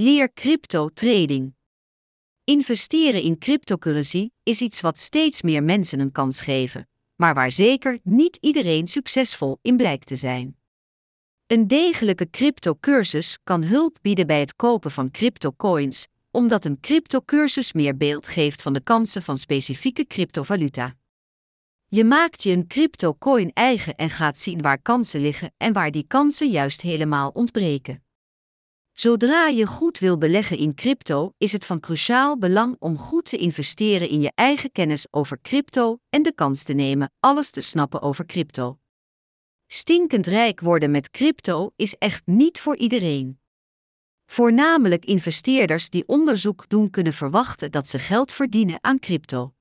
Leer crypto trading. Investeren in cryptocurrency is iets wat steeds meer mensen een kans geven, maar waar zeker niet iedereen succesvol in blijkt te zijn. Een degelijke cryptocursus kan hulp bieden bij het kopen van cryptocoins, omdat een cryptocursus meer beeld geeft van de kansen van specifieke cryptovaluta. Je maakt je een cryptocoin eigen en gaat zien waar kansen liggen en waar die kansen juist helemaal ontbreken. Zodra je goed wil beleggen in crypto, is het van cruciaal belang om goed te investeren in je eigen kennis over crypto en de kans te nemen alles te snappen over crypto. Stinkend rijk worden met crypto is echt niet voor iedereen. Voornamelijk investeerders die onderzoek doen kunnen verwachten dat ze geld verdienen aan crypto.